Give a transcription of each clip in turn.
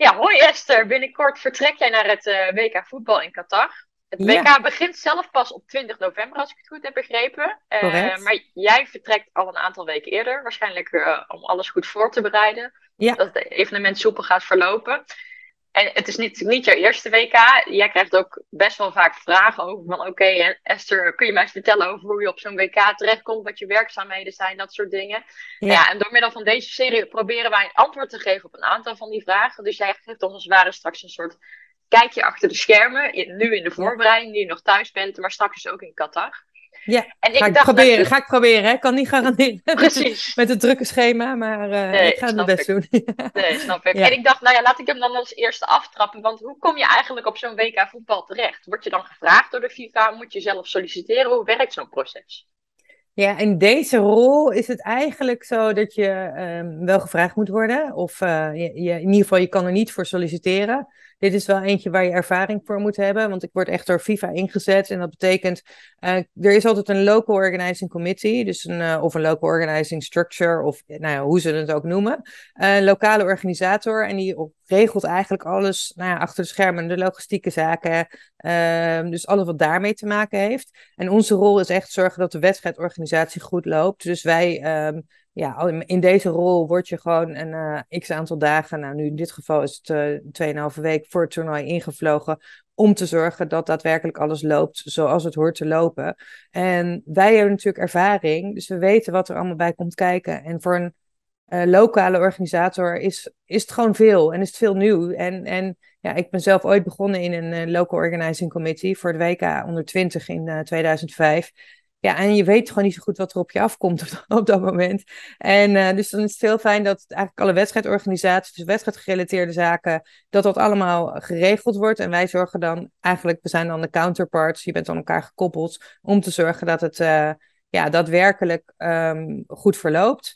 Ja, hoi Esther. Binnenkort vertrek jij naar het uh, WK voetbal in Qatar. Het WK begint zelf pas op 20 november, als ik het goed heb begrepen. Uh, maar jij vertrekt al een aantal weken eerder, waarschijnlijk uh, om alles goed voor te bereiden. Ja. Dat het evenement soepel gaat verlopen. En het is niet, niet jouw eerste WK. Jij krijgt ook best wel vaak vragen over van... Oké, Esther, kun je mij eens vertellen over hoe je op zo'n WK terechtkomt? Wat je werkzaamheden zijn, dat soort dingen. Ja. ja. en door middel van deze serie proberen wij een antwoord te geven op een aantal van die vragen. Dus jij geeft ons als het ware straks een soort kijkje achter de schermen. Nu in de voorbereiding, nu je nog thuis bent, maar straks dus ook in Qatar. Ja, en ik ga, ik dacht proberen, ga ik proberen. Ik kan niet garanderen Precies. met het drukke schema, maar uh, ik ga het best doen. nee, snap ik. En ik dacht, nou ja, laat ik hem dan als eerste aftrappen. Want hoe kom je eigenlijk op zo'n WK voetbal terecht? Word je dan gevraagd door de FIFA? Moet je zelf solliciteren? Hoe werkt zo'n proces? Ja, in deze rol is het eigenlijk zo dat je um, wel gevraagd moet worden. Of uh, je, je, in ieder geval, je kan er niet voor solliciteren. Dit is wel eentje waar je ervaring voor moet hebben, want ik word echt door FIFA ingezet. En dat betekent, uh, er is altijd een local organizing committee, dus een, uh, of een local organizing structure, of nou ja, hoe ze het ook noemen. een lokale organisator en die regelt eigenlijk alles nou ja, achter de schermen, de logistieke zaken, uh, dus alles wat daarmee te maken heeft. En onze rol is echt zorgen dat de wedstrijdorganisatie goed loopt. Dus wij um, ja, in deze rol word je gewoon een uh, x aantal dagen, nou nu in dit geval is het uh, 2,5 week voor het toernooi ingevlogen, om te zorgen dat daadwerkelijk alles loopt zoals het hoort te lopen. En wij hebben natuurlijk ervaring, dus we weten wat er allemaal bij komt kijken. En voor een uh, lokale organisator is, is het gewoon veel en is het veel nieuw. En, en ja, ik ben zelf ooit begonnen in een uh, local organizing committee voor het WK onder 20 in uh, 2005. Ja, en je weet gewoon niet zo goed wat er op je afkomt op, dat moment. En dus dan is het heel fijn dat eigenlijk alle wedstrijdorganisaties, dus wedstrijdgerelateerde zaken, dat dat allemaal geregeld wordt. En wij zorgen dan eigenlijk, we zijn dan de counterparts, je bent aan elkaar gekoppeld, om te zorgen dat het ja, daadwerkelijk um, goed verloopt.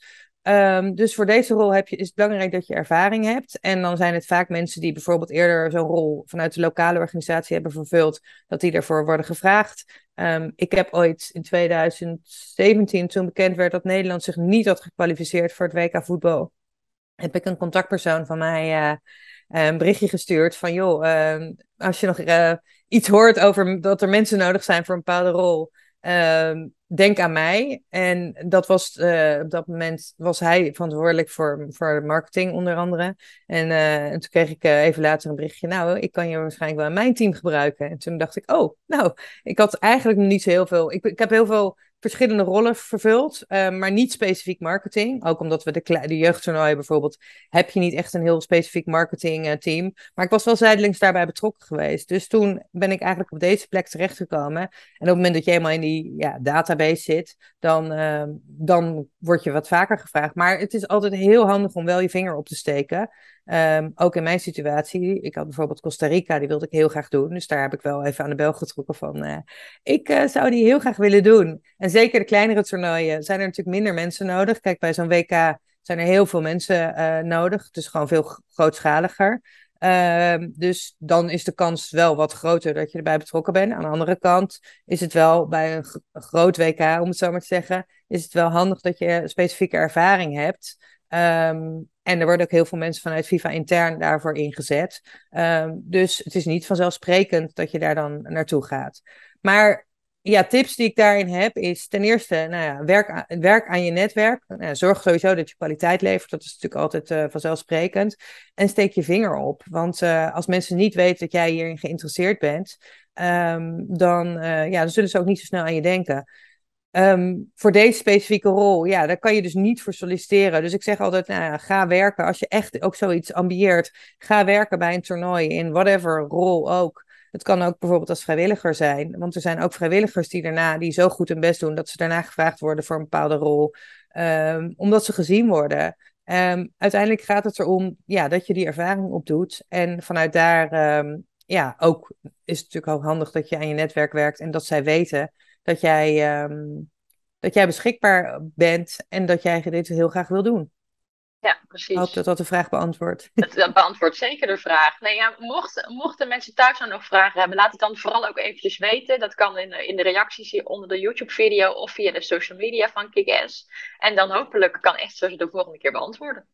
Um, dus voor deze rol heb je, is het belangrijk dat je ervaring hebt. En dan zijn het vaak mensen die bijvoorbeeld eerder zo'n rol vanuit de lokale organisatie hebben vervuld, dat die ervoor worden gevraagd. Um, ik heb ooit in 2017, toen bekend werd dat Nederland zich niet had gekwalificeerd voor het WK voetbal, heb ik een contactpersoon van mij uh, een berichtje gestuurd van joh, uh, als je nog uh, iets hoort over dat er mensen nodig zijn voor een bepaalde rol, denk aan mij. En dat was, uh, op dat moment was hij verantwoordelijk voor, voor marketing onder andere. En, en toen kreeg ik uh, even later een berichtje, nou, ik kan je waarschijnlijk wel in mijn team gebruiken. En toen dacht ik, oh, nou, ik had eigenlijk niet zo heel veel, ik, ik heb heel veel verschillende rollen vervuld, uh, maar niet specifiek marketing. Ook omdat we de, de jeugdtoernooien bijvoorbeeld, heb je niet echt een heel specifiek marketing uh, team. Maar ik was wel zijdelings daarbij betrokken geweest. Dus toen ben ik eigenlijk op deze plek terechtgekomen. En op het moment dat je helemaal in die ja, database zit, dan, uh, dan word je wat vaker gevraagd. Maar het is altijd heel handig om wel je vinger op te steken. Um, ook in mijn situatie, ik had bijvoorbeeld Costa Rica, die wilde ik heel graag doen. Dus daar heb ik wel even aan de bel getrokken van, uh, ik uh, zou die heel graag willen doen. En zeker de kleinere toernooien zijn er natuurlijk minder mensen nodig. Kijk, bij zo'n WK zijn er heel veel mensen uh, nodig, dus gewoon veel grootschaliger. Uh, dus dan is de kans wel wat groter dat je erbij betrokken bent. Aan de andere kant is het wel bij een, een groot WK, om het zo maar te zeggen, is het wel handig dat je specifieke ervaring hebt. Um, en er worden ook heel veel mensen vanuit FIFA intern daarvoor ingezet. Um, dus het is niet vanzelfsprekend dat je daar dan naartoe gaat. Maar ja, tips die ik daarin heb is ten eerste, nou ja, werk, aan, werk aan je netwerk. Nou, zorg sowieso dat je kwaliteit levert. Dat is natuurlijk altijd uh, vanzelfsprekend. En steek je vinger op. Want uh, als mensen niet weten dat jij hierin geïnteresseerd bent, um, dan, uh, ja, dan zullen ze ook niet zo snel aan je denken. Um, voor deze specifieke rol, ja, daar kan je dus niet voor solliciteren. Dus ik zeg altijd, nou ja, ga werken. Als je echt ook zoiets ambieert, ga werken bij een toernooi in whatever rol ook. Het kan ook bijvoorbeeld als vrijwilliger zijn. Want er zijn ook vrijwilligers die daarna, die zo goed hun best doen, dat ze daarna gevraagd worden voor een bepaalde rol. Um, omdat ze gezien worden. Um, uiteindelijk gaat het erom ja, dat je die ervaring opdoet. En vanuit daar, ja, ook is het natuurlijk ook handig dat je aan je netwerk werkt en dat zij weten dat jij, ehm, dat jij beschikbaar bent en dat jij dit heel graag wil doen. Ja, precies. Ik hoop dat dat de vraag beantwoordt. Dat, beantwoordt zeker de vraag. Nee, ja, mocht, mochten mensen thuis nou nog vragen hebben, laat het dan vooral ook eventjes weten. Dat kan in, in de reacties hier onder de YouTube-video of via de social media van Kick-Ass. En dan hopelijk kan echt ze de volgende keer beantwoorden.